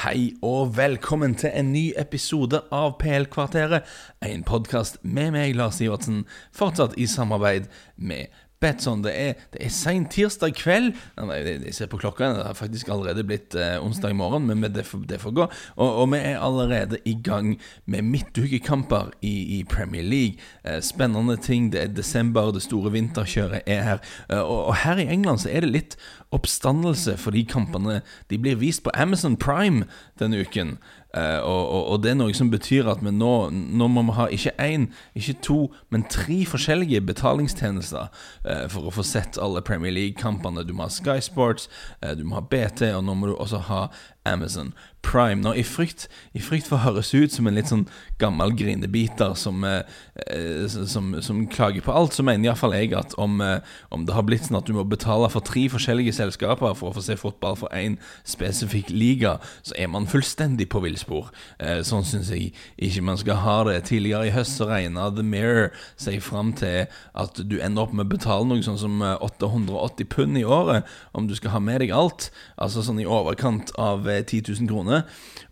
Hei og velkommen til en ny episode av PL-kvarteret. En podkast med meg, Lars Sivertsen, fortsatt i samarbeid med Betson. Det er, det er sein tirsdag kveld. Jeg ser på klokka, det har faktisk allerede blitt eh, onsdag morgen, men det får, det får gå. Og, og, vi er allerede i gang med midtukekamper i, i Premier League. Eh, spennende ting. Det er desember, det store vinterkjøret er her. Eh, og, og her i England så er det litt oppstandelse fordi kampene de blir vist på Amazon Prime denne uken. Uh, og, og, og, det er noe som betyr at vi nå, nå må vi ha ikke én, ikke to, men tre forskjellige betalingstjenester uh, for å få sett alle Premier League-kampene. Du må ha Sky Sports, uh, du må ha BT, og nå må du også ha Amazon Prime. Nå, i frykt, I frykt for å høres ut som en litt sånn gammel grinebiter som, eh, eh som, som, klager på alt, så mener iallfall jeg at om, eh, om, det har blitt sånn at du må betale for tre forskjellige selskaper for å få se fotball for én spesifikk liga, så er man fullstendig på villspor. Eh, sånn syns jeg ikke man skal ha det. Tidligere i høst så regna The Mirror seg fram til at du ender opp med å betale noe sånn som 880 eh, pund i året om du skal ha med deg alt. Altså sånn i overkant av 10 000 kroner.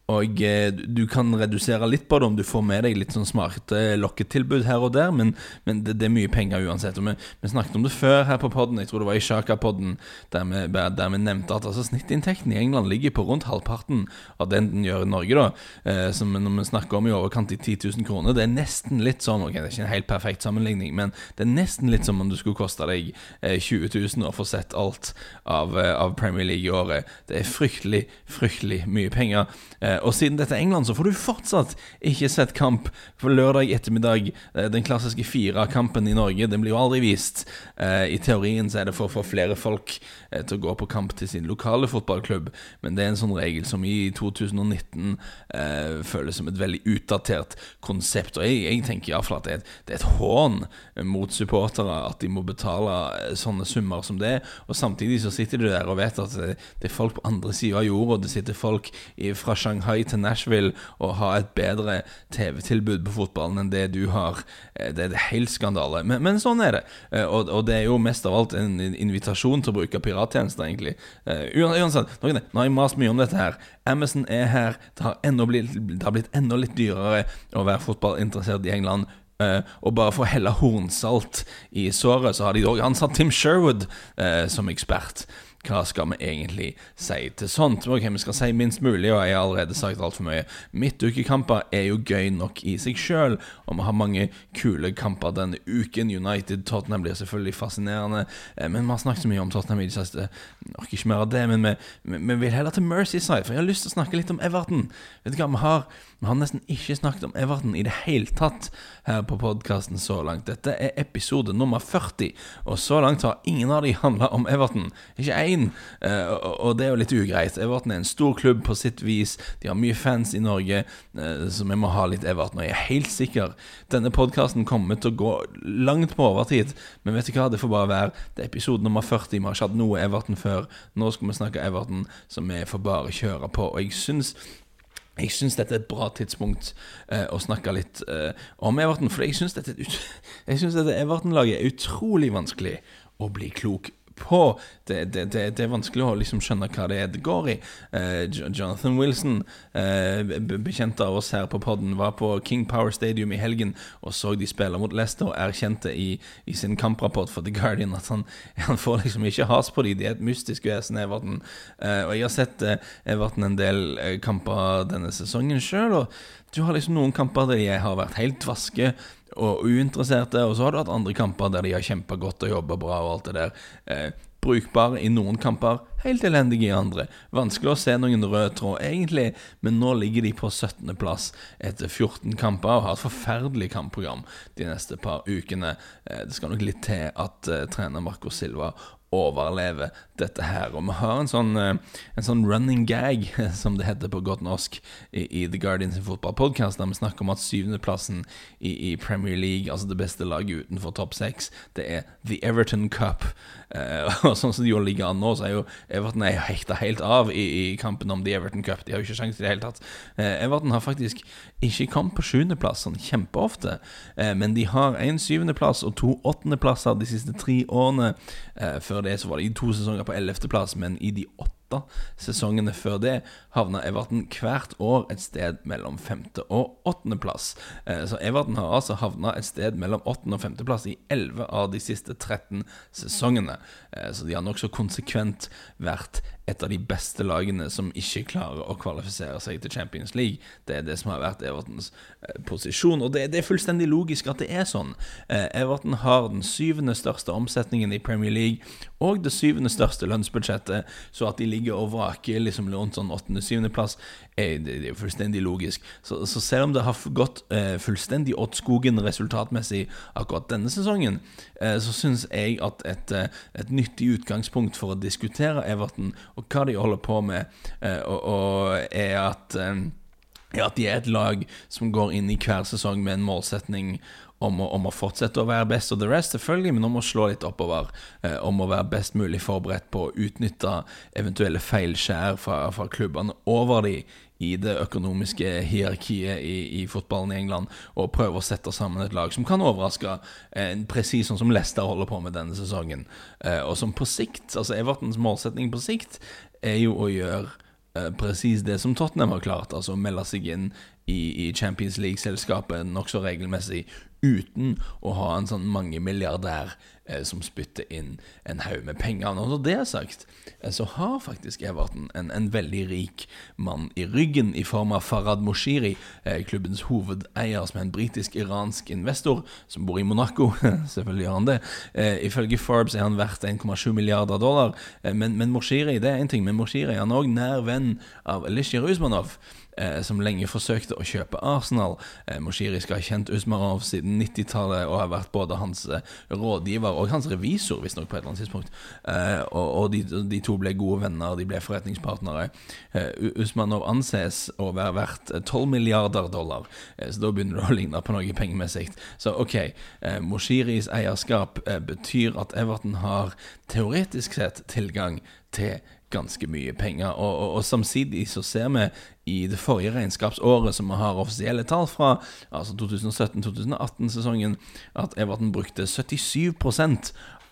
Og eh, du kan redusere litt på det om du får med deg litt sånn smarte lokketilbud her og der, men, men det, det, er mye penger uansett. Og vi, vi, snakket om det før her på podden, jeg tror det var i Shaka-podden, der, der, vi nevnte at altså, snittinntekten i England ligger på rundt halvparten av den den gjør i Norge. da eh, Som når vi snakker om i overkant i 10 000 kroner. Det er nesten litt sånn, ok, det er ikke en helt perfekt sammenligning, men det er nesten litt som om du skulle koste deg eh, 20 000 å få sett alt av, eh, av, Premier League i året. Det er fryktelig, fryktelig mye penger. Eh, og siden dette er England, så får du fortsatt ikke sett kamp på lørdag ettermiddag. Eh, den klassiske fire-kampen i Norge, den blir jo aldri vist. Eh, I teorien så er det for å få flere folk til å gå på kamp til sin lokale fotballklubb, men det er en sånn regel som i 2019 eh, føles som et veldig utdatert konsept. Og jeg, jeg tenker iallfall at det er, et, det er et hån mot supportere at de må betale sånne summer som det. Og samtidig så sitter du der og vet at det, det er folk på andre sida av jorda, det sitter folk fra Shanghai Shanghai til Nashville og ha et bedre TV-tilbud på fotballen enn det du har. Eh, det er helt skandale. Men, men sånn er det. Eh, og, og, det er jo mest av alt en invitasjon til å bruke pirattjenester, egentlig. Eh, uansett, nå har jeg mast mye om dette her. Amazon er her. Det har, blitt, det har blitt enda litt dyrere å være fotballinteressert i England. Uh, og bare for å helle hornsalt i såret, så har de òg ansatt Tim Sherwood uh, som ekspert hva skal vi egentlig si til sånt? Ok, Vi skal si minst mulig, og jeg har allerede sagt altfor mye. Midtukekamper er jo gøy nok i seg sjøl, og vi har mange kule kamper denne uken. United-Tottenham blir selvfølgelig fascinerende, eh, men vi har snakket så mye om Tottenham i det siste. Orker ikke mer av det, men vi, vi, vi vil heller til Mercyside, for jeg har lyst til å snakke litt om Everton. Vet du hva, vi har vi har nesten ikke snakket om Everton i det hele tatt her på podkasten så langt. Dette er episode nummer 40, og så langt har ingen av de handla om Everton. Ikke én. Eh, og det er jo litt ugreit. Everton er en stor klubb på sitt vis. De har mye fans i Norge, eh, så vi må ha litt Everton. Og jeg er helt sikker denne podkasten kommer til å gå langt på overtid, men vet du hva, det får bare være. Det er episode nummer 40. Vi har ikke hatt noe Everton før. Nå skal vi snakke Everton, så vi får bare kjøre på. Og jeg syns jeg syns dette er et bra tidspunkt eh, å snakke litt eh, om Everton. For jeg syns dette, dette Everton-laget er utrolig vanskelig å bli klok på. Det, det, det, det, er vanskelig å liksom skjønne hva det er det går i. Uh, Jonathan Wilson, uh, bekjent av oss her på podden, var på King Power Stadium i helgen og så de spille mot Leicester, og erkjente i, i, sin kamprapport for The Guardian at han, han får liksom ikke has på dem. De er et mystisk vesen, Everton. Uh, og jeg har sett Everton en del kamper denne sesongen sjøl, og du har liksom noen kamper der jeg har vært helt vaske og uinteresserte. Og så har du hatt andre kamper der de har kjempa godt og jobba bra og alt det der. Eh, brukbare i noen kamper, helt elendige i andre. Vanskelig å se noen rød tråd, egentlig, men nå ligger de på 17.-plass etter 14 kamper og har et forferdelig kampprogram de neste par ukene. Eh, det skal nok litt til at eh, trener Marco Silva overleve dette her. Og vi har en sånn, eh, en sånn running gag, som det heter på godt norsk, i, i The Guardians fotballpodkast, der vi snakker om at syvendeplassen i, i Premier League, altså det beste laget utenfor topp seks, det er The Everton Cup. Eh, og sånn som de jo ligger an nå, så er jo Everton er hekta helt av i, i, kampen om The Everton Cup. De har jo ikke sjanse i det hele tatt. Eh, Everton har faktisk ikke kommet på sjuendeplass sånn kjempeofte, eh, men de har en syvendeplass og to åttendeplasser de siste tre årene. Før det så var det i to sesonger på ellevteplass, men i de åtte åtte sesongene før det havna Everton hvert år et sted mellom femte- og åttendeplass. Eh, så Everton har altså havna et sted mellom åttende- og femteplass i elleve av de siste 13 sesongene. Eh, så de har nokså konsekvent vært et av de beste lagene som ikke klarer å kvalifisere seg til Champions League. Det er det som har vært Evertons eh, posisjon, og det, det, er fullstendig logisk at det er sånn. Everton har den syvende største omsetningen i Premier League og det syvende største lønnsbudsjettet, så at de ligger og vraker liksom rundt sånn åttende-syvendeplass, det, er jo fullstendig logisk. Så, så, selv om det har gått eh, fullstendig åt skogen resultatmessig akkurat denne sesongen, eh, så syns jeg at et, eh, et, nyttig utgangspunkt for å diskutere Everton og hva de holder på med, eh, og, og er at eh, er at de er et lag som går inn i hver sesong med en målsetning om å, om å, fortsette å være best of the rest, selvfølgelig, men om å slå litt oppover. Eh, om å være best mulig forberedt på å utnytte eventuelle feilskjær fra, fra klubbene over de i det økonomiske hierarkiet i, i, fotballen i England, og prøve å sette sammen et lag som kan overraske, eh, presis sånn som Leicester holder på med denne sesongen. Eh, og som på sikt, altså Evertons målsetning på sikt, er jo å gjøre eh, presis det som Tottenham har klart, altså melde seg inn i, i Champions League-selskapet nokså regelmessig uten å ha en sånn mangemilliardær eh, som spytter inn en haug med penger. Når det er sagt, eh, så har faktisk Everton en, en, veldig rik mann i ryggen i form av Farad Moshiri, eh, klubbens hovedeier, som er en britisk-iransk investor som bor i Monaco. Selvfølgelig gjør han det. Eh, ifølge Forbes er han verdt 1,7 milliarder dollar. Eh, men, men Moshiri det er en ting, men Moshiri er han òg nær venn av Elisha Ruzmanov eh, som lenge forsøkte å kjøpe Arsenal. Eh, Moshiri skal ha kjent Usmarov siden 90-tallet og har vært både hans eh, rådgiver og hans revisor, visstnok, på et eller annet tidspunkt. Eh, og, og de, de, to ble gode venner, de ble forretningspartnere. Eh, Usmanov anses å være verdt 12 eh, milliarder dollar, så da begynner det å ligne på noe pengemessig. Så ok, Moshiris eierskap betyr at Everton har teoretisk sett tilgang til ganske mye penger. Og, og, og, samtidig så ser vi i det forrige regnskapsåret som vi har offisielle tall fra, altså 2017-2018-sesongen, at Everton brukte 77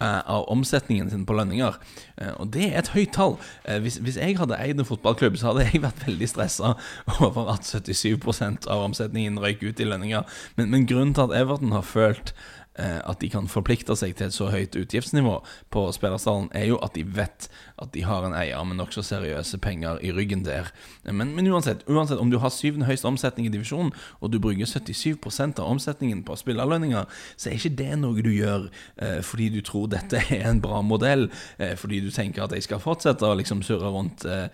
eh, av omsetningen sin på lønninger. Eh, og det er et høyt tall. Eh, hvis, hvis jeg hadde eid en fotballklubb, så hadde jeg vært veldig stressa over at 77% av omsetningen røyk ut i lønninger. Men, men grunnen til at Everton har følt at de kan forplikte seg til et så høyt utgiftsnivå på spillerstallen, er jo at de vet at de har en eier med nokså seriøse penger i ryggen der. Men, men uansett, uansett, om du har syvende høyeste omsetning i divisjonen, og du bruker 77% av omsetningen på spillerlønninger, så er ikke det noe du gjør eh, fordi du tror dette er en bra modell, eh, fordi du tenker at jeg skal fortsette å liksom surre rundt eh,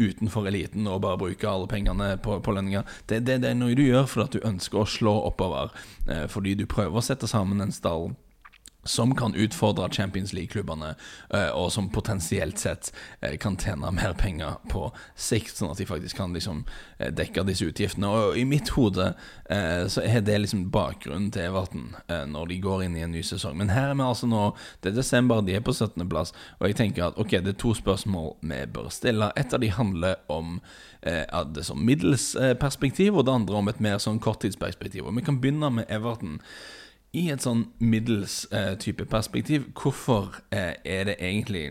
utenfor eliten og bare bruke alle pengene på, på lønninger. Det, det, det, er noe du gjør fordi du ønsker å slå oppover, eh, fordi du prøver å sette sammen sammen en stall som kan utfordre Champions League-klubbene, eh, og som potensielt sett eh, kan tjene mer penger på sikt, sånn at de faktisk kan liksom eh, dekke disse utgiftene. Og i mitt hode så er det liksom bakgrunnen til Everton når de går inn i en ny sesong. Men her er vi altså nå, det er desember, de er på 17.-plass, og jeg tenker at ok, det er to spørsmål vi bør stille. Et av de handler om det som middels perspektiv, og det andre om et mer sånn korttidsperspektiv. Og vi kan begynne med Everton i et sånn middels eh, type perspektiv, hvorfor eh, er det egentlig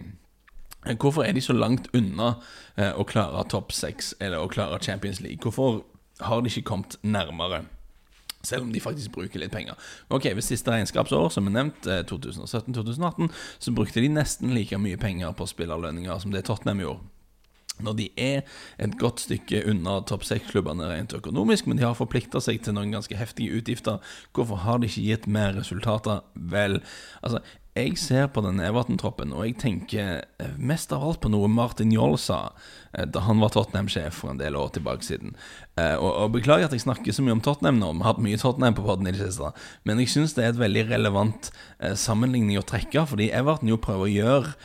Hvorfor er de så langt unna eh, å klare topp seks eller å klare Champions League? Hvorfor har de ikke kommet nærmere? Selv om de faktisk bruker litt penger. Ok, Ved siste regnskapsår, som er nevnt, 2017-2018, eh, så brukte de nesten like mye penger på spillerlønninger som det Tottenham gjorde når de er et godt stykke unna topp seks-klubbene rent økonomisk, men de har forplikta seg til noen ganske heftige utgifter. Hvorfor har de ikke gitt mer resultater? Vel, altså, jeg ser på den Everton-troppen, og jeg tenker mest av alt på noe Martin Joll sa eh, da han var Tottenham-sjef for en del år tilbake siden. Eh, og, og, Beklager at jeg snakker så mye om Tottenham nå, vi har hatt mye Tottenham på podden i det siste, men jeg syns det er et veldig relevant eh, sammenligning å trekke, fordi Everton jo prøver å gjøre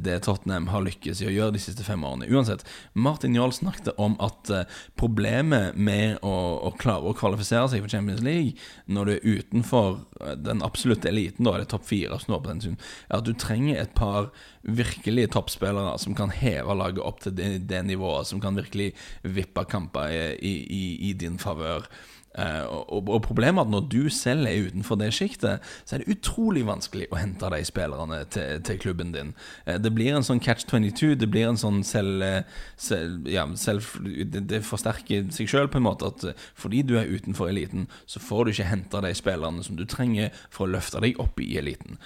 det Tottenham har lykkes i å gjøre de siste fem årene. Uansett, Martin Joll snakket om at problemet med å, å klare å kvalifisere seg for Champions League når du er utenfor den absolutte eliten, da, eller topp fire, er at du trenger et par virkelige toppspillere som kan heve laget opp til det, det nivået, som kan virkelig vippe kamper i, i, i din favør. Eh, og, og problemet er at når du selv er utenfor det sjiktet, så er det utrolig vanskelig å hente de spillerne til, til klubben din. Eh, det blir en sånn catch 22, det blir en sånn selv, eh, selv, ja, selv det, forsterker seg sjøl på en måte at fordi du er utenfor eliten, så får du ikke hente de spillerne som du trenger for å løfte deg opp i eliten.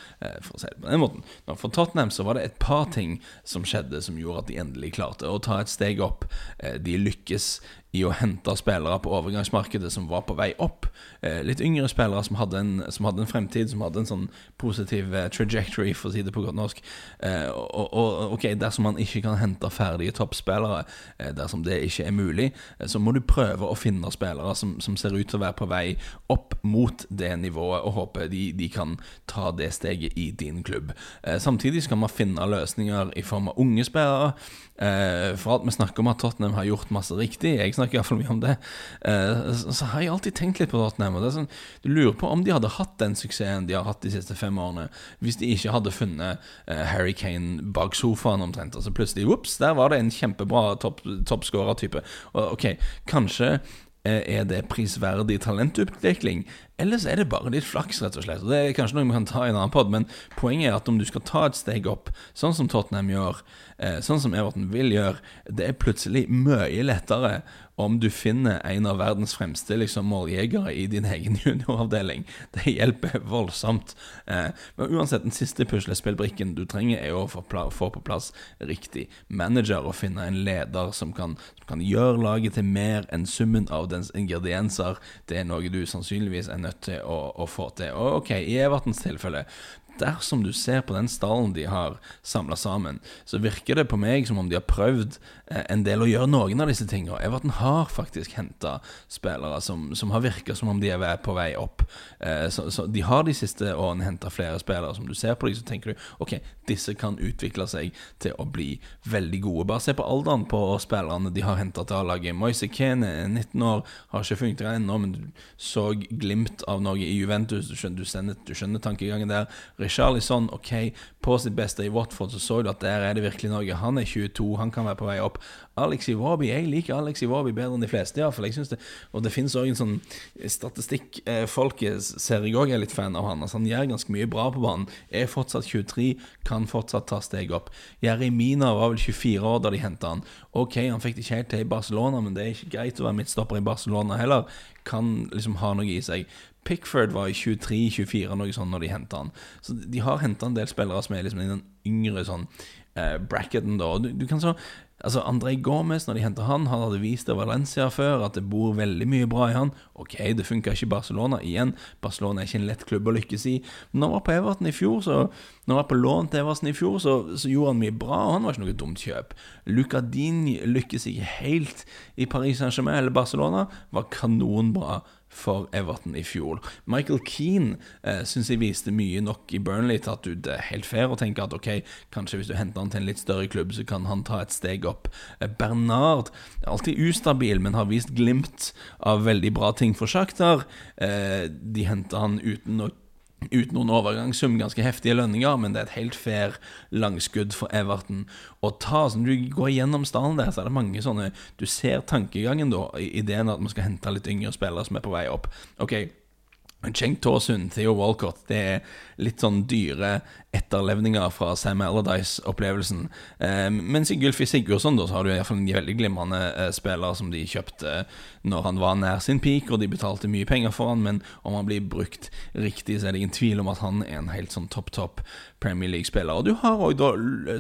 For å si det på den måten. For Tottenham så var det et par ting som skjedde som gjorde at de endelig klarte å ta et steg opp. De lykkes i å hente spillere på overgangsmarkedet som var på vei opp. Eh, litt yngre spillere som hadde, en, som hadde, en, fremtid, som hadde en sånn positiv eh, trajectory, for å si det på godt norsk. Eh, og, og, ok, Dersom man ikke kan hente ferdige toppspillere, dersom det ikke er mulig, så må du prøve å finne spillere som, som, ser ut til å være på vei opp mot det nivået, og håpe de, de kan ta det steget i din klubb. Samtidig skal man finne løsninger i form av unge spillere. for alt vi snakker om at Tottenham har gjort masse riktig. Jeg snakker iallfall mye om det. Uh, så, har jeg alltid tenkt litt på Tottenham. Og det er sånn, du lurer på om de hadde hatt den suksessen de har hatt de siste fem årene, hvis de ikke hadde funnet uh, Harry Kane bak sofaen omtrent. Og så plutselig, ops, der var det en kjempebra toppskårertype. Top ok, kanskje eh, er det prisverdig talentutvikling, eller så er det bare litt flaks, rett og slett. Og Det er kanskje noe vi kan ta i en annen pod, men poenget er at om du skal ta et steg opp, sånn som Tottenham gjør, sånn som Everton vil gjøre, det er plutselig mye lettere om du finner en av verdens fremste liksom, måljegere i din egen junioravdeling. Det hjelper voldsomt. Eh, men uansett, den siste puslespillbrikken du trenger, er å få, på plass riktig manager og finne en leder som kan, som kan gjøre laget til mer enn summen av dens ingredienser. Det er noe du sannsynligvis er nødt til å, å få til. Og ok, i Evertens tilfelle dersom du ser på den stallen de har samla sammen, så virker det på meg som om de har prøvd eh, en del å gjøre noen av disse tingene. Everton har faktisk henta spillere som, som har virka som om de er på vei opp. Eh, så, så, de har de siste årene henta flere spillere. Som du ser på dem, så tenker du ok, disse kan utvikle seg til å bli veldig gode. Bare se på alderen på spillerne de har henta til A-laget. Moise Kene, 19 år, har ikke funka ennå, men du så glimt av noe i Juventus. Du skjønner, du skjønner tankegangen der. Richarlison, ok, på sitt beste i Watford, så så du at der er det virkelig noe. Han er 22, han kan være på vei opp. Alex Iwobi, jeg liker Alex Iwobi bedre enn de fleste, iallfall. Og det finnes òg en sånn statistikk. Eh, folket ser jeg òg er litt fan av han. Altså, han gjør ganske mye bra på banen. Er fortsatt 23, kan fortsatt ta steg opp. Jeremina var vel 24 år da de henta han. Ok, han fikk det ikke helt til i Barcelona, men det er ikke greit å være midtstopper i Barcelona heller. Kan liksom ha noe i seg. Pickford var i 23-24 noe sånt når de henta han. Så de har henta en del spillere som er liksom i den yngre sånn eh, bracketen, da. Du, du, kan så Altså André Gomez, når de henta han, han hadde vist det Valencia før, at det bor veldig mye bra i han. Ok, det funka ikke i Barcelona. Igjen, Barcelona er ikke en lett klubb å lykkes i. Men når han var på Everton i fjor, så Når han var på lån til Everton i fjor, så, så gjorde han mye bra, og han var ikke noe dumt kjøp. Lucadin lykkes ikke helt i Paris Saint-Germain eller Barcelona, var kanonbra for Everton i fjor. Michael Keane eh, syns jeg viste mye nok i Burnley til at det er helt fair å tenke at ok, kanskje hvis du henter han til en litt større klubb, så kan han ta et steg opp. Eh, Bernard er alltid ustabil, men har vist glimt av veldig bra ting for Sjaktar. Eh, de henter han uten å uten noen overgangssum, ganske heftige lønninger, men det er et helt fair langskudd for Everton å ta. Så når du går gjennom stallen der, så er det mange sånne Du ser tankegangen da, ideen at man skal hente litt yngre spillere som er på vei opp. Ok, Cheng Tåsund, Theo Walcott, det er litt sånn dyre etterlevninger fra Sam Allardyce-opplevelsen. Eh, mens i Gylfi Sigurdsson da, så har du iallfall en veldig glimrende eh, spiller som de kjøpte når han var nær sin peak, og de betalte mye penger for han, men om han blir brukt riktig, så er det ingen tvil om at han er en helt sånn topp, topp Premier League-spiller. Og du har òg da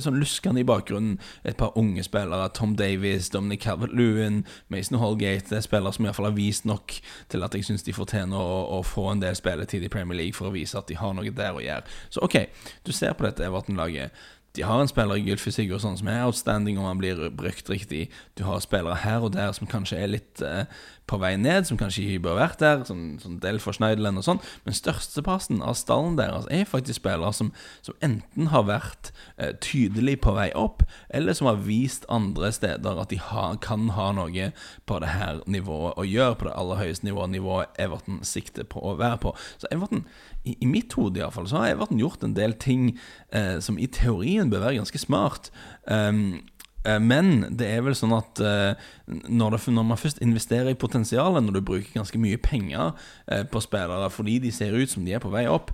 sånn luskende i bakgrunnen et par unge spillere. Tom Davies, Dominic Calvert-Lewin, Mason Holgate. Det er spillere som iallfall har vist nok til at jeg syns de fortjener å, å, få en del spilletid i Premier League for å vise at de har noe der å gjøre. Så OK, du ser på dette Everton-laget. De har en spiller i Gylfi Sigurdsson som er outstanding om han blir brukt riktig. Du har spillere her og der som kanskje er litt eh, på vei ned, som kanskje ikke bør vært der, som, som Delfor Schneiderland og sånn, men størsteparten av stallen deres er faktisk spillere som, som enten har vært eh, tydelig på vei opp, eller som har vist andre steder at de ha, kan ha noe på det her nivået å gjøre, på det aller høyeste nivået, nivået Everton sikter på å være på. Så Everton, i, i mitt hode iallfall, så har Everton gjort en del ting eh, som i teorien bør være ganske smart. Um, Men det er vel sånn at eh, når, det, når man først investerer i potensialet, når du bruker ganske mye penger eh, på spillere fordi de ser ut som de er på vei opp,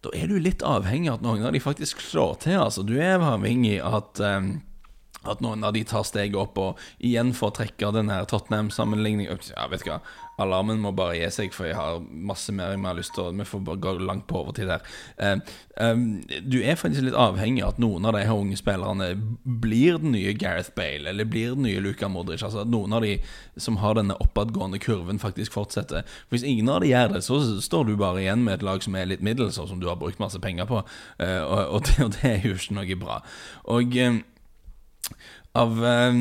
da er du litt avhengig av at noen av de faktisk slår til. Altså, du er avhengig av at eh, at noen av de tar steget opp, og igjen får trekke den her Tottenham-sammenligningen Ja, vet du hva, alarmen må bare gi seg, for jeg har masse mer jeg har lyst til Vi får bare gå langt på overtid her. Eh, eh, du er faktisk litt avhengig av at noen av de her unge spillerne blir den nye Gareth Bale, eller blir den nye Luka Modric. Altså at noen av de som har denne oppadgående kurven, faktisk fortsetter. Hvis ingen av de gjør det, så står du bare igjen med et lag som er litt middels, og som du har brukt masse penger på, eh, og, og, det, og det er jo ikke noe bra. Og eh, av, eh,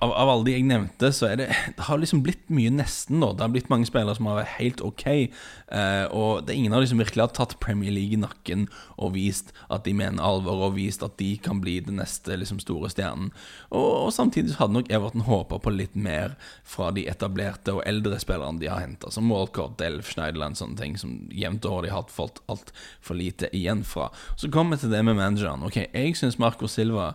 av, av alle de jeg nevnte, så er det Det har liksom blitt mye nesten, da. Det har blitt mange spillere som har vært helt ok. eh, og det er ingen av de som virkelig har tatt Premier League i nakken og vist at de mener alvor, og vist at de kan bli den neste liksom, store stjernen. Og, og samtidig så hadde nok Everton håpa på litt mer fra de etablerte og eldre spillerne de har henta, som Walcott, Delf, Schneiderland, sånne ting, som jevnt over de har fått altfor lite igjen fra. Så kommer vi til det med manageren. Ok, jeg syns Marco Silva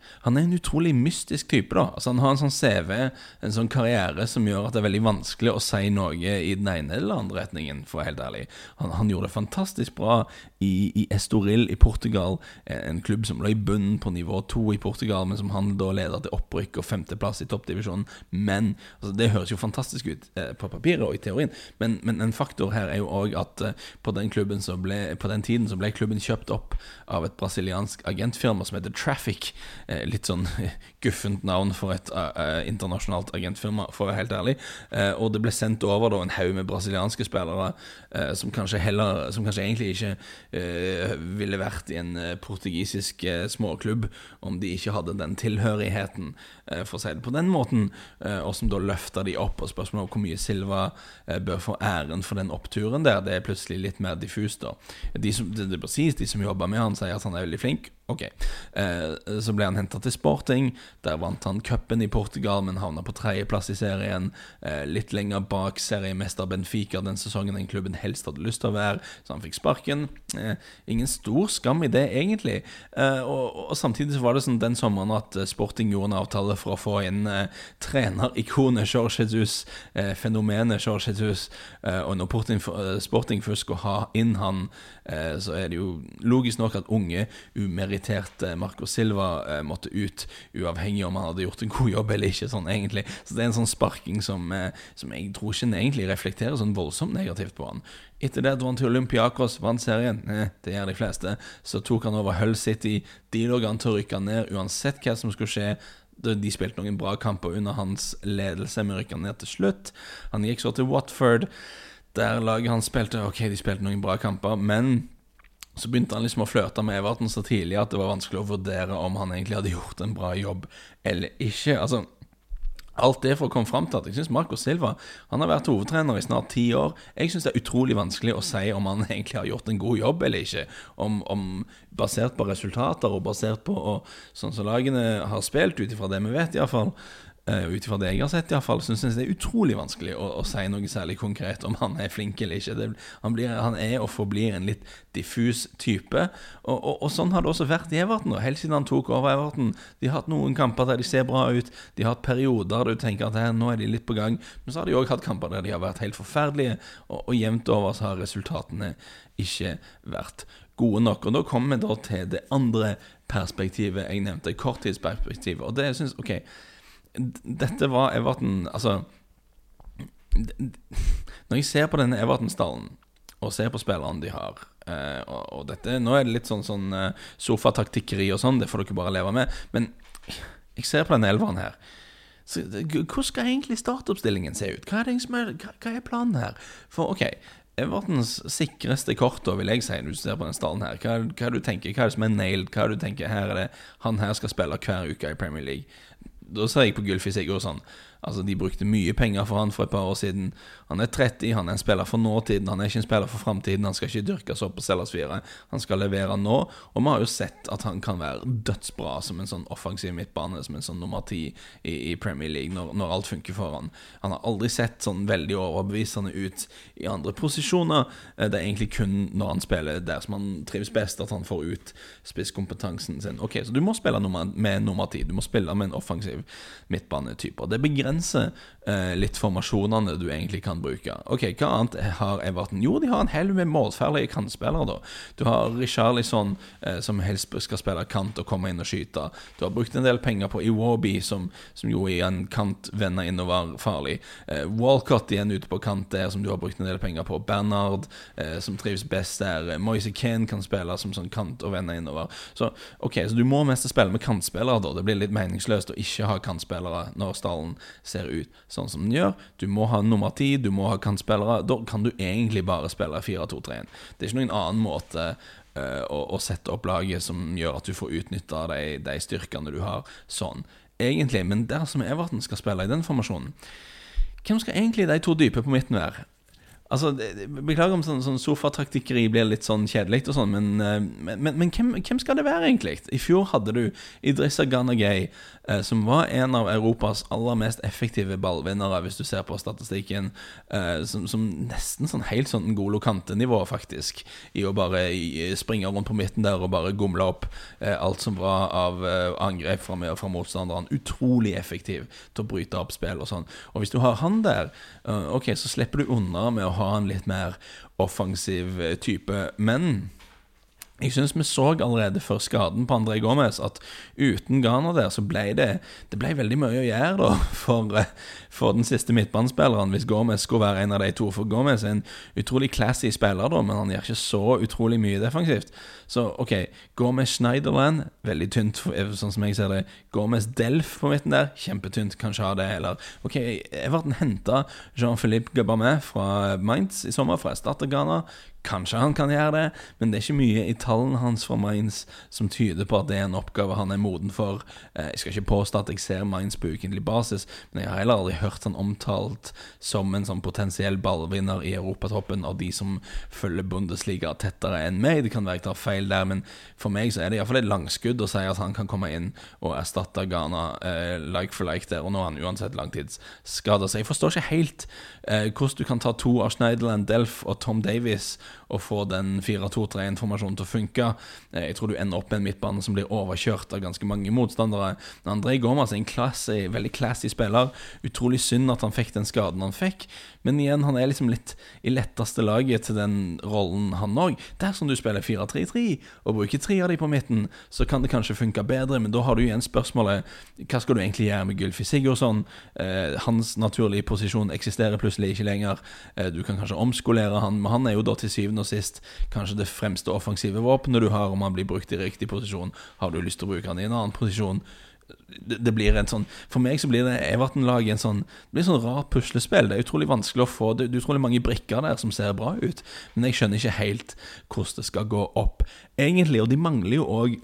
han er en utrolig mystisk type. da Altså Han har en sånn CV, en sånn karriere, som gjør at det er veldig vanskelig å si noe i den ene eller andre retningen, for å være helt ærlig. Han, han gjorde det fantastisk bra i, i, Estoril i Portugal, en klubb som lå i bunnen på nivå to i Portugal, men som han da leder til opprykk og femteplass i toppdivisjonen. Men altså, Det høres jo fantastisk ut eh, på papiret og i teorien, men, men, en faktor her er jo òg at eh, på den ble, på den tiden så ble klubben kjøpt opp av et brasiliansk agentfirma som heter Traffic. Eh, litt sånn guffent navn for et uh, internasjonalt agentfirma, for å være helt ærlig. Uh, og det ble sendt over da en haug med brasilianske spillere uh, som, kanskje heller, som kanskje egentlig ikke ville vært i en portugisisk småklubb om de ikke hadde den tilhørigheten, for å si det på den måten, og som da løfta de opp. Og spørsmålet om hvor mye Silva bør få æren for den oppturen der, det er plutselig litt mer diffust, da. De som, det, er precis, de som jobber med han, sier at han er veldig flink. Ok. Så ble han henta til Sporting. Der vant han cupen i Portugal, men havna på tredjeplass i serien. Eh, litt lenger bak seriemester Benfica den sesongen den klubben helst hadde lyst til å være, så han fikk sparken. Eh, ingen stor skam i det, egentlig. Eh, og, og, samtidig så var det sånn den sommeren at Sporting gjorde en avtale for å få inn trenerikonet Jorge Jesus, fenomenet Jorge Jesus. og når Porting, Sporting først skulle ha inn han, så er det jo logisk nok at unge, umeritterte Marco Silva måtte ut, uavhengig om han hadde gjort en god jobb eller ikke. sånn egentlig Så det er en sånn sparking som, eh, som jeg tror ikke egentlig reflekterer sånn voldsomt negativt på han. Etter det dro han til Olympiakos, vant serien. Eh, det gjør de fleste. Så tok han over Hull City. De lå an til å rykke ned uansett hva som skulle skje. De spilte noen bra kamper under hans ledelse, men rykka ned til slutt. Han gikk så til Watford. Der laget han spilte Ok, de spilte noen bra kamper, men så begynte han liksom å flørte med Everton så tidlig at det var vanskelig å vurdere om han egentlig hadde gjort en bra jobb eller ikke. Altså, Alt det for å komme fram til at jeg syns Marco Silva Han har vært hovedtrener i snart ti år. Jeg syns det er utrolig vanskelig å si om han egentlig har gjort en god jobb eller ikke. Om, om Basert på resultater og basert på og, sånn som lagene har spilt, ut ifra det vi vet, iallfall. Uh, Ut ifra det jeg har sett, iallfall, syns jeg det er utrolig vanskelig å, å, si noe særlig konkret om han er flink eller ikke. Det, han, blir, han, er og forblir en litt diffus type. Og, og, og, sånn har det også vært i Everton. Helt siden han tok over Everton. De har hatt noen kamper der de ser bra ut. De har hatt perioder der du tenker at her, nå er de litt på gang. Men så har de òg hatt kamper der de har vært helt forferdelige, og, og jevnt over så har resultatene ikke vært gode nok. Og da kommer vi da til det andre perspektivet jeg nevnte, korttidsperspektivet. Og det syns OK dette var Everton Altså Når jeg ser på denne Everton-stallen, og ser på spillerne de har eh, og, og, dette, Nå er det litt sånn, sånn uh, sofataktikkeri og sånn, det får dere bare leve med. Men jeg ser på denne elveren her. Så, hvordan skal egentlig startoppstillingen se ut? Hva er, er, hva, hva er planen her? For ok, Evertons sikreste kort, vil jeg si, når du ser på den stallen her. Hva, hva du tenker, hva er det som er nailed? Hva er det du tenker, her er det Han her skal spille hver uke i Premier League da ser jeg på Gylfi Sigurdsson. Altså, De brukte mye penger for han for et par år siden. Han er 30, han er en spiller for nåtiden, han er ikke en spiller for framtiden. Han skal ikke dyrkes opp og selges videre. Han skal levere nå, og vi har jo sett at han kan være dødsbra som en sånn offensiv midtbane, som en sånn nummer ti i, i, Premier League, når, når, alt funker for han. Han har aldri sett sånn veldig overbevisende ut i andre posisjoner. Eh, det er egentlig kun når han spiller der som han trives best, at han får ut spisskompetansen sin. Ok, Så du må spille med nummer ti. Du må spille med en offensiv midtbanetype. Det begrenser eh, litt formasjonene du egentlig kan bruke. Ok, Hva annet har Everton? Jo, de har en haug med målferdige kantspillere. da Du har Richarlison, eh, som helst skal spille kant og komme inn og skyte. Du har brukt en del penger på Iwobi, som, som jo i en kant vender innover farlig. Eh, Walcott igjen ute på kant der, som du har brukt en del penger på. Bernard, eh, som trives best der. Moise Kane kan spille som sånn kant og vende innover. Så ok, så du må mest spille med kantspillere, da. Det blir litt meningsløst å ikke ha kantspillere når stallen ser ut sånn som den gjør. Du må ha nummer ti, du må ha kantspillere. Da kan du egentlig bare spille 4-2-3-1. Det er ikke noen annen måte uh, å, å, sette opp laget som gjør at du får utnytta de, de styrkene du har sånn, egentlig. Men dersom Everton skal spille i den formasjonen, hvem skal egentlig de to dype på midten være? Altså, Beklager om sånn, sånn sofataktikkeri blir litt sånn kjedelig, og sånn, men, eh, men, men, men hvem, hvem, skal det være, egentlig? I fjor hadde du Idrissa Ganagay, eh, som var en av Europas aller mest effektive ballvinnere, hvis du ser på statistikken, eh, som, som, nesten sånn helt sånn Golo Kante-nivå, faktisk, i å bare springe rundt på midten der og bare gomle opp alt som var av angrep fra, fra motstanderen. Utrolig effektiv til å bryte opp spill og sånn. Og hvis du har han der, ok, så slipper du unna med å ha ha en litt mer offensiv eh, type. Men jeg syns vi så allerede før skaden på André Gomez at uten Ghana der, så ble det Det ble veldig mye å gjøre da for, eh, for den siste midtbanespilleren, hvis Gomez skulle være en av de to. For Gomez er en utrolig classy spiller, da, men han gjør ikke så utrolig mye defensivt. Så OK, Gomez Schneiderland, veldig tynt, eh, sånn som jeg ser det. Gomez Delf på midten der, kjempetynt, kanskje ha det. Eller OK, Everton henta Jean-Philippe Gabamet fra Mainz i sommer, fra Erstatter Ghana. Kanskje han kan gjøre det, men det er ikke mye i tallene hans for Mainz som tyder på at det er en oppgave han er moden for. Eh, jeg skal ikke påstå at jeg ser Mainz på ukentlig basis, men jeg har heller aldri hørt han omtalt som en sånn potensiell ballvinner i europatoppen av de som følger Bundesliga tettere enn meg. Det kan være jeg tar feil der, men for meg så er det iallfall et langskudd å si at han kan komme inn og erstatte Ghana eh, like for like der, og nå er han uansett langtidsskada. Så jeg forstår ikke helt eh, hvordan du kan ta to av Schneiderland, Delf og Tom Davies og få den 4-2-3-informasjonen til å funke. Eh, jeg tror du ender opp med en midtbane som blir overkjørt av ganske mange motstandere. André Gomas er en classy, veldig classy spiller. Utrolig synd at han fikk den skaden han fikk. Men igjen, han er liksom litt i letteste laget til den rollen, han òg. Dersom du spiller 4-3-3 og bruker tre av de på midten, så kan det kanskje funke bedre, men da har du igjen spørsmålet hva skal du egentlig gjøre med Gylfi Sigurdsson? Eh, hans naturlige posisjon eksisterer plutselig ikke lenger. Eh, du kan kanskje omskolere han, men han er jo da til syvende og sist kanskje det fremste offensive våpenet du har om han blir brukt i riktig posisjon. Har du lyst til å bruke han i en annen posisjon? Det, blir en sånn For meg så blir det Everton-laget en sånn Det blir sånn rart puslespill. Det er utrolig vanskelig å få Det, det er utrolig mange brikker der som ser bra ut, men jeg skjønner ikke helt hvordan det skal gå opp, egentlig. Og de mangler jo òg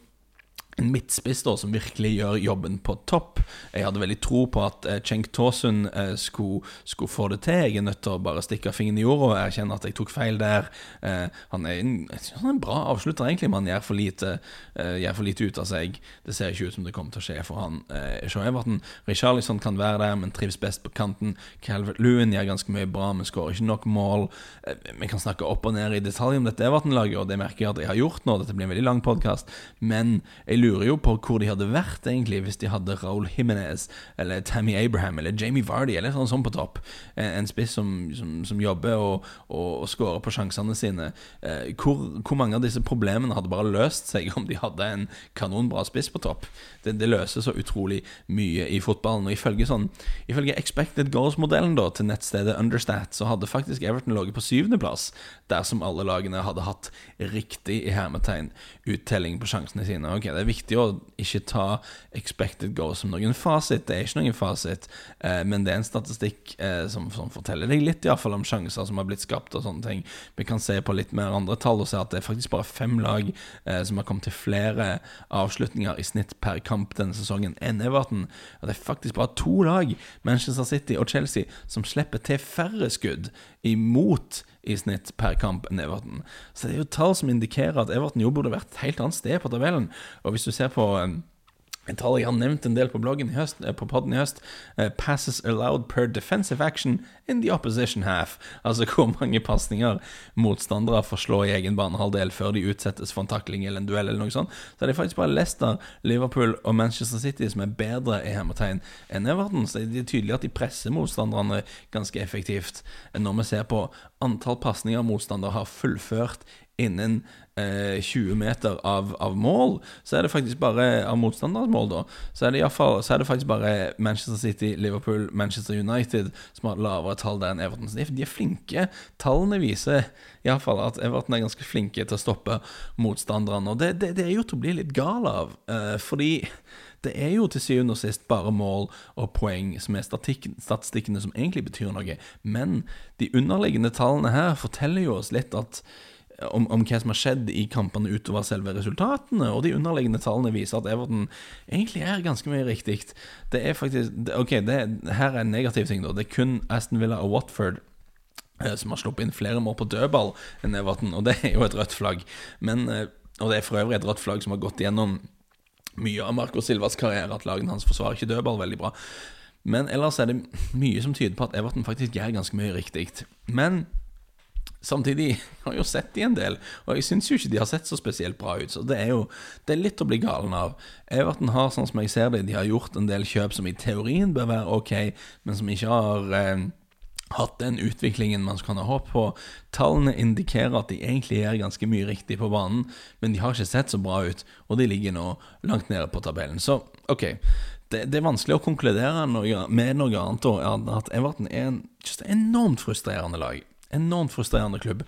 en midtspiss da, som virkelig gjør jobben på topp. Jeg hadde veldig tro på at eh, Cenk Tåsund eh, skulle, skulle, få det til. Jeg er nødt til å bare stikke fingeren i jorda og erkjenne at jeg tok feil der. Eh, han er en, han er en bra avslutter, egentlig, men han gjør for, lite, eh, gjør for lite ut av seg. Det ser ikke ut som det kommer til å skje for han. Eh, Everton, Richarlison kan være der, men trives best på kanten. Calvert Lewin gjør ganske mye bra, men skårer ikke nok mål. Eh, vi kan snakke opp og ned i detalj om dette Everton-laget, og det merker jeg at jeg har gjort nå. Dette blir en veldig lang podkast, men jeg lurer jo på hvor de hadde vært egentlig hvis de hadde Raúl Jiménez eller Tammy Abraham eller Jamie Vardy eller sånn, sånn på topp. En, spiss som, som, som, jobber og, og, og skårer på sjansene sine. Eh, hvor, hvor, mange av disse problemene hadde bare løst seg om de hadde en kanonbra spiss på topp? Det, det løser så utrolig mye i fotballen. Og ifølge, sånn, ifølge expected goals-modellen til nettstedet Understat, så hadde faktisk Everton ligget på syvendeplass dersom alle lagene hadde hatt riktig i hermetegn uttelling på sjansene sine. Ok, Det er viktig å ikke ta expected goals som noen fasit. Det er ikke noen fasit, eh, men det er en statistikk eh, som, som, forteller deg litt i fall om sjanser som har blitt skapt og sånne ting. Vi kan se på litt mer andre tall og se at det er faktisk bare fem lag eh, som har kommet til flere avslutninger i snitt per kamp denne sesongen enn Everton. Og det er faktisk bare to lag, Manchester City og Chelsea, som slipper til færre skudd imot i snitt per kamp enn Everton. Så det er jo tall som indikerer at Everton jo burde vært et helt annet sted på tabellen. Og hvis du ser på um, et tall jeg har nevnt en del på bloggen i høst, eh, på podden i høst. Uh, passes allowed per defensive action in the opposition half. Altså hvor mange pasninger motstandere får slå i egen banehalvdel før de utsettes for en takling eller en duell eller noe sånt. Så det er faktisk bare Leicester, Liverpool og Manchester City som er bedre i hermetegn enn Everton. Så det er tydelig at de presser motstanderne ganske effektivt. Når vi ser på antall pasninger motstandere har fullført innen eh, 20 meter av, av, mål, så er det faktisk bare av motstanders mål, da. Så er, det fall, så er det faktisk bare Manchester City, Liverpool, Manchester United som har lavere tall der enn Everton. Så de, er flinke. Tallene viser iallfall at Everton er ganske flinke til å stoppe motstanderne. Og det, det, det er jo til å bli litt gal av, eh, fordi det er jo til syvende og sist bare mål og poeng som er statistikkene som egentlig betyr noe. Men de underliggende tallene her forteller jo oss litt at om, om, hva som har skjedd i kampene utover selve resultatene. Og de underliggende tallene viser at Everton egentlig er ganske mye riktig. Det er faktisk Ok, det, her er en negativ ting, da. Det er kun Aston Villa og Watford eh, som har sluppet inn flere mål på dødball enn Everton, og det er jo et rødt flagg. Men, eh, og det er for øvrig et rødt flagg som har gått gjennom mye av Marco Silvas karriere, at lagene hans forsvarer ikke dødball veldig bra. Men ellers er det mye som tyder på at Everton faktisk gjør ganske mye riktig. Men Samtidig har jeg jo sett de en del, og jeg syns jo ikke de har sett så spesielt bra ut. Så det er jo det er litt å bli galen av. Everton har, sånn som jeg ser det, de har gjort en del kjøp som i teorien bør være ok, men som ikke har eh, hatt den utviklingen man kan ha håp på. Tallene indikerer at de egentlig gjør ganske mye riktig på banen, men de har ikke sett så bra ut, og de ligger nå langt nede på tabellen. Så ok, det, det, er vanskelig å konkludere noe, med noe annet enn at Everton er en enormt frustrerende lag enormt frustrerende klubb.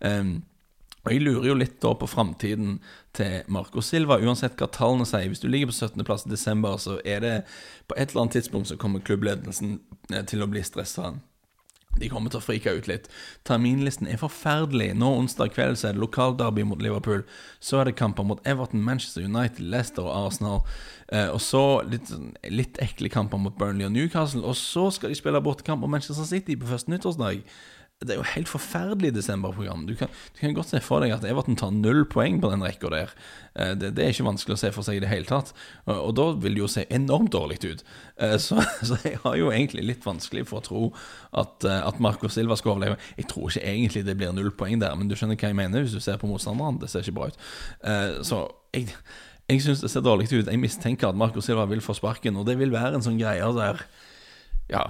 Um, og Jeg lurer jo litt da på framtiden til Marco Silva, uansett hva tallene sier. Hvis du ligger på 17.-plass i desember, så er det på et eller annet tidspunkt så kommer klubbledelsen eh, til å bli stressa. De kommer til å frike ut litt. Terminlisten er forferdelig. Nå onsdag kveld så er det lokalderby mot Liverpool. Så er det kamper mot Everton, Manchester United, Leicester og Arsenal. Eh, og så litt, litt ekle kamper mot Burnley og Newcastle. Og så skal de spille bortekamp mot Manchester City på første nyttårsdag. Det er jo helt forferdelig desemberprogram. Du du kan godt se for deg at Everton tar null poeng på den rekka der. Eh, det, det, er ikke vanskelig å se for seg i det hele tatt. Og, og da vil det jo se enormt dårlig ut. Eh, så, så, jeg har jo egentlig litt vanskelig for å tro at, eh, at Marco Silva skal overleve. Jeg tror ikke egentlig det blir null poeng der, men du skjønner hva jeg mener hvis du ser på motstanderen. Det ser ikke bra ut. Så jeg, jeg syns det ser dårlig ut. Jeg mistenker at Marco Silva vil få sparken, og det vil være en sånn greie der Ja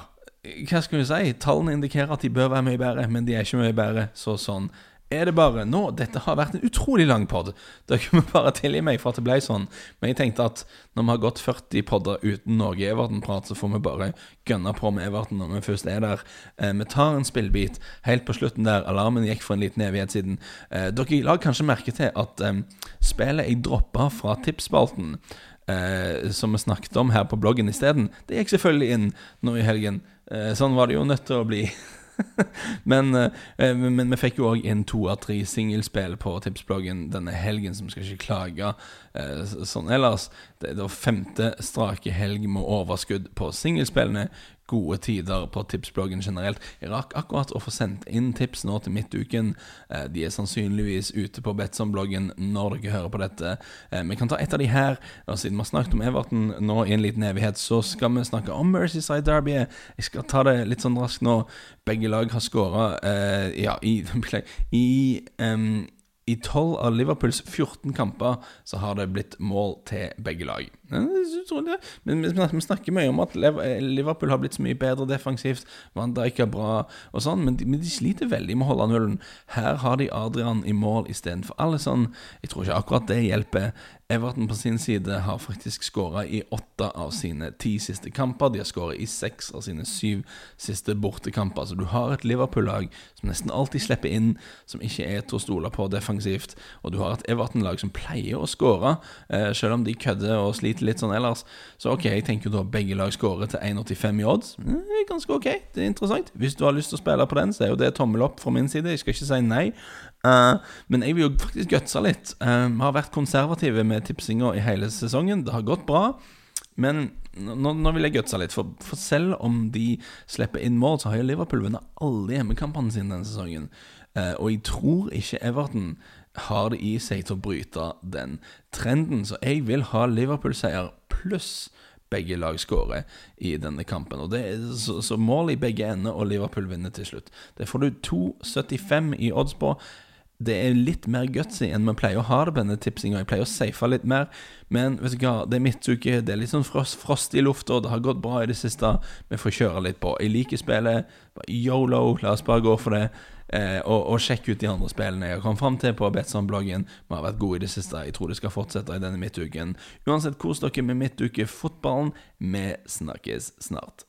hva skal vi si? Tallene indikerer at de bør være mye bedre, men de er ikke mye bedre. Så sånn er det bare. Nå, Dette har vært en utrolig lang pod. Dere må bare tilgi meg for at det ble sånn. Men jeg tenkte at når vi har gått 40 podder uten noe Everton-prat, så får vi bare gønne på med Everton når vi først er der. Eh, vi tar en spillbit helt på slutten der. Alarmen gikk for en liten evighet siden. Eh, dere la kanskje merke til at eh, spillet jeg droppa fra tipsspalten, eh, som vi snakket om her på bloggen isteden, det gikk selvfølgelig inn nå i helgen. Eh, sånn var det jo nødt til å bli. men, eh, men, vi fikk jo òg inn to av tre singelspill på tipsbloggen denne helgen, som skal ikke klage eh, sånn ellers. Det er da femte strake helg med overskudd på singelspillene gode tider på tipsbloggen generelt. Jeg rakk akkurat å få sendt inn tips nå til midtuken. Eh, de er sannsynligvis ute på Betson-bloggen når dere hører på dette. Eh, vi kan ta et av de her. Og siden vi har snakket om Everton nå i en liten evighet, så skal vi snakke om Mercyside Derby. Jeg skal ta det litt sånn raskt nå. Begge lag har skåra uh, ja, i, i um, i 12 av Liverpools 14 kamper så har det blitt mål til begge lag. Men vi snakker mye om at Liverpool har blitt så mye bedre defensivt. Van Dijk er bra og sånn, men de, men de, sliter veldig med å holde nullen. Her har de Adrian i mål istedenfor Alison. Jeg tror ikke akkurat det hjelper Everton på sin side har faktisk skåra i åtte av sine ti siste kamper. De har skåra i seks av sine syv siste bortekamper. Så du har et Liverpool-lag som nesten alltid slipper inn, som ikke er til å stole på defensivt. Og du har et Everton-lag som pleier å skåre, eh, selv om de kødder og sliter litt sånn ellers. Så ok, jeg tenker da begge lag skårer til 1,85 i odds. Eh, ganske ok, det er interessant. Hvis du har lyst til å spille på den, så er jo det tommel opp fra min side. Jeg skal ikke si nei. Uh, men jeg vil jo faktisk gutse litt. Uh, har vært konservative med tipsinga i hele sesongen. Det har gått bra. Men nå, nå vil jeg gutse litt, for, for, selv om de slipper inn mål, så har jo Liverpool vunnet alle hjemmekampene sine denne sesongen. Uh, og jeg tror ikke Everton har det i seg til å bryte den trenden. Så jeg vil ha Liverpool-seier pluss begge lag skårer i denne kampen. Og det er så, så mål i begge ender, og Liverpool vinner til slutt. Det får du 2,75 i odds på det er litt mer gutsy enn vi pleier å ha det på denne tipsinga. Jeg pleier å safe litt mer, men vet du hva, det er midtuke, det er litt sånn frost, frost i lufta, det har gått bra i det siste. Vi får kjøre litt på. Jeg liker spillet. Yolo, la oss bare gå for det. Eh, og, og sjekk ut de andre spillene jeg har kommet fram til på Betson-bloggen. Vi har vært gode i det siste. Jeg tror det skal fortsette i denne midtuken. Uansett, kos dere med midtukefotballen. Vi snakkes snart.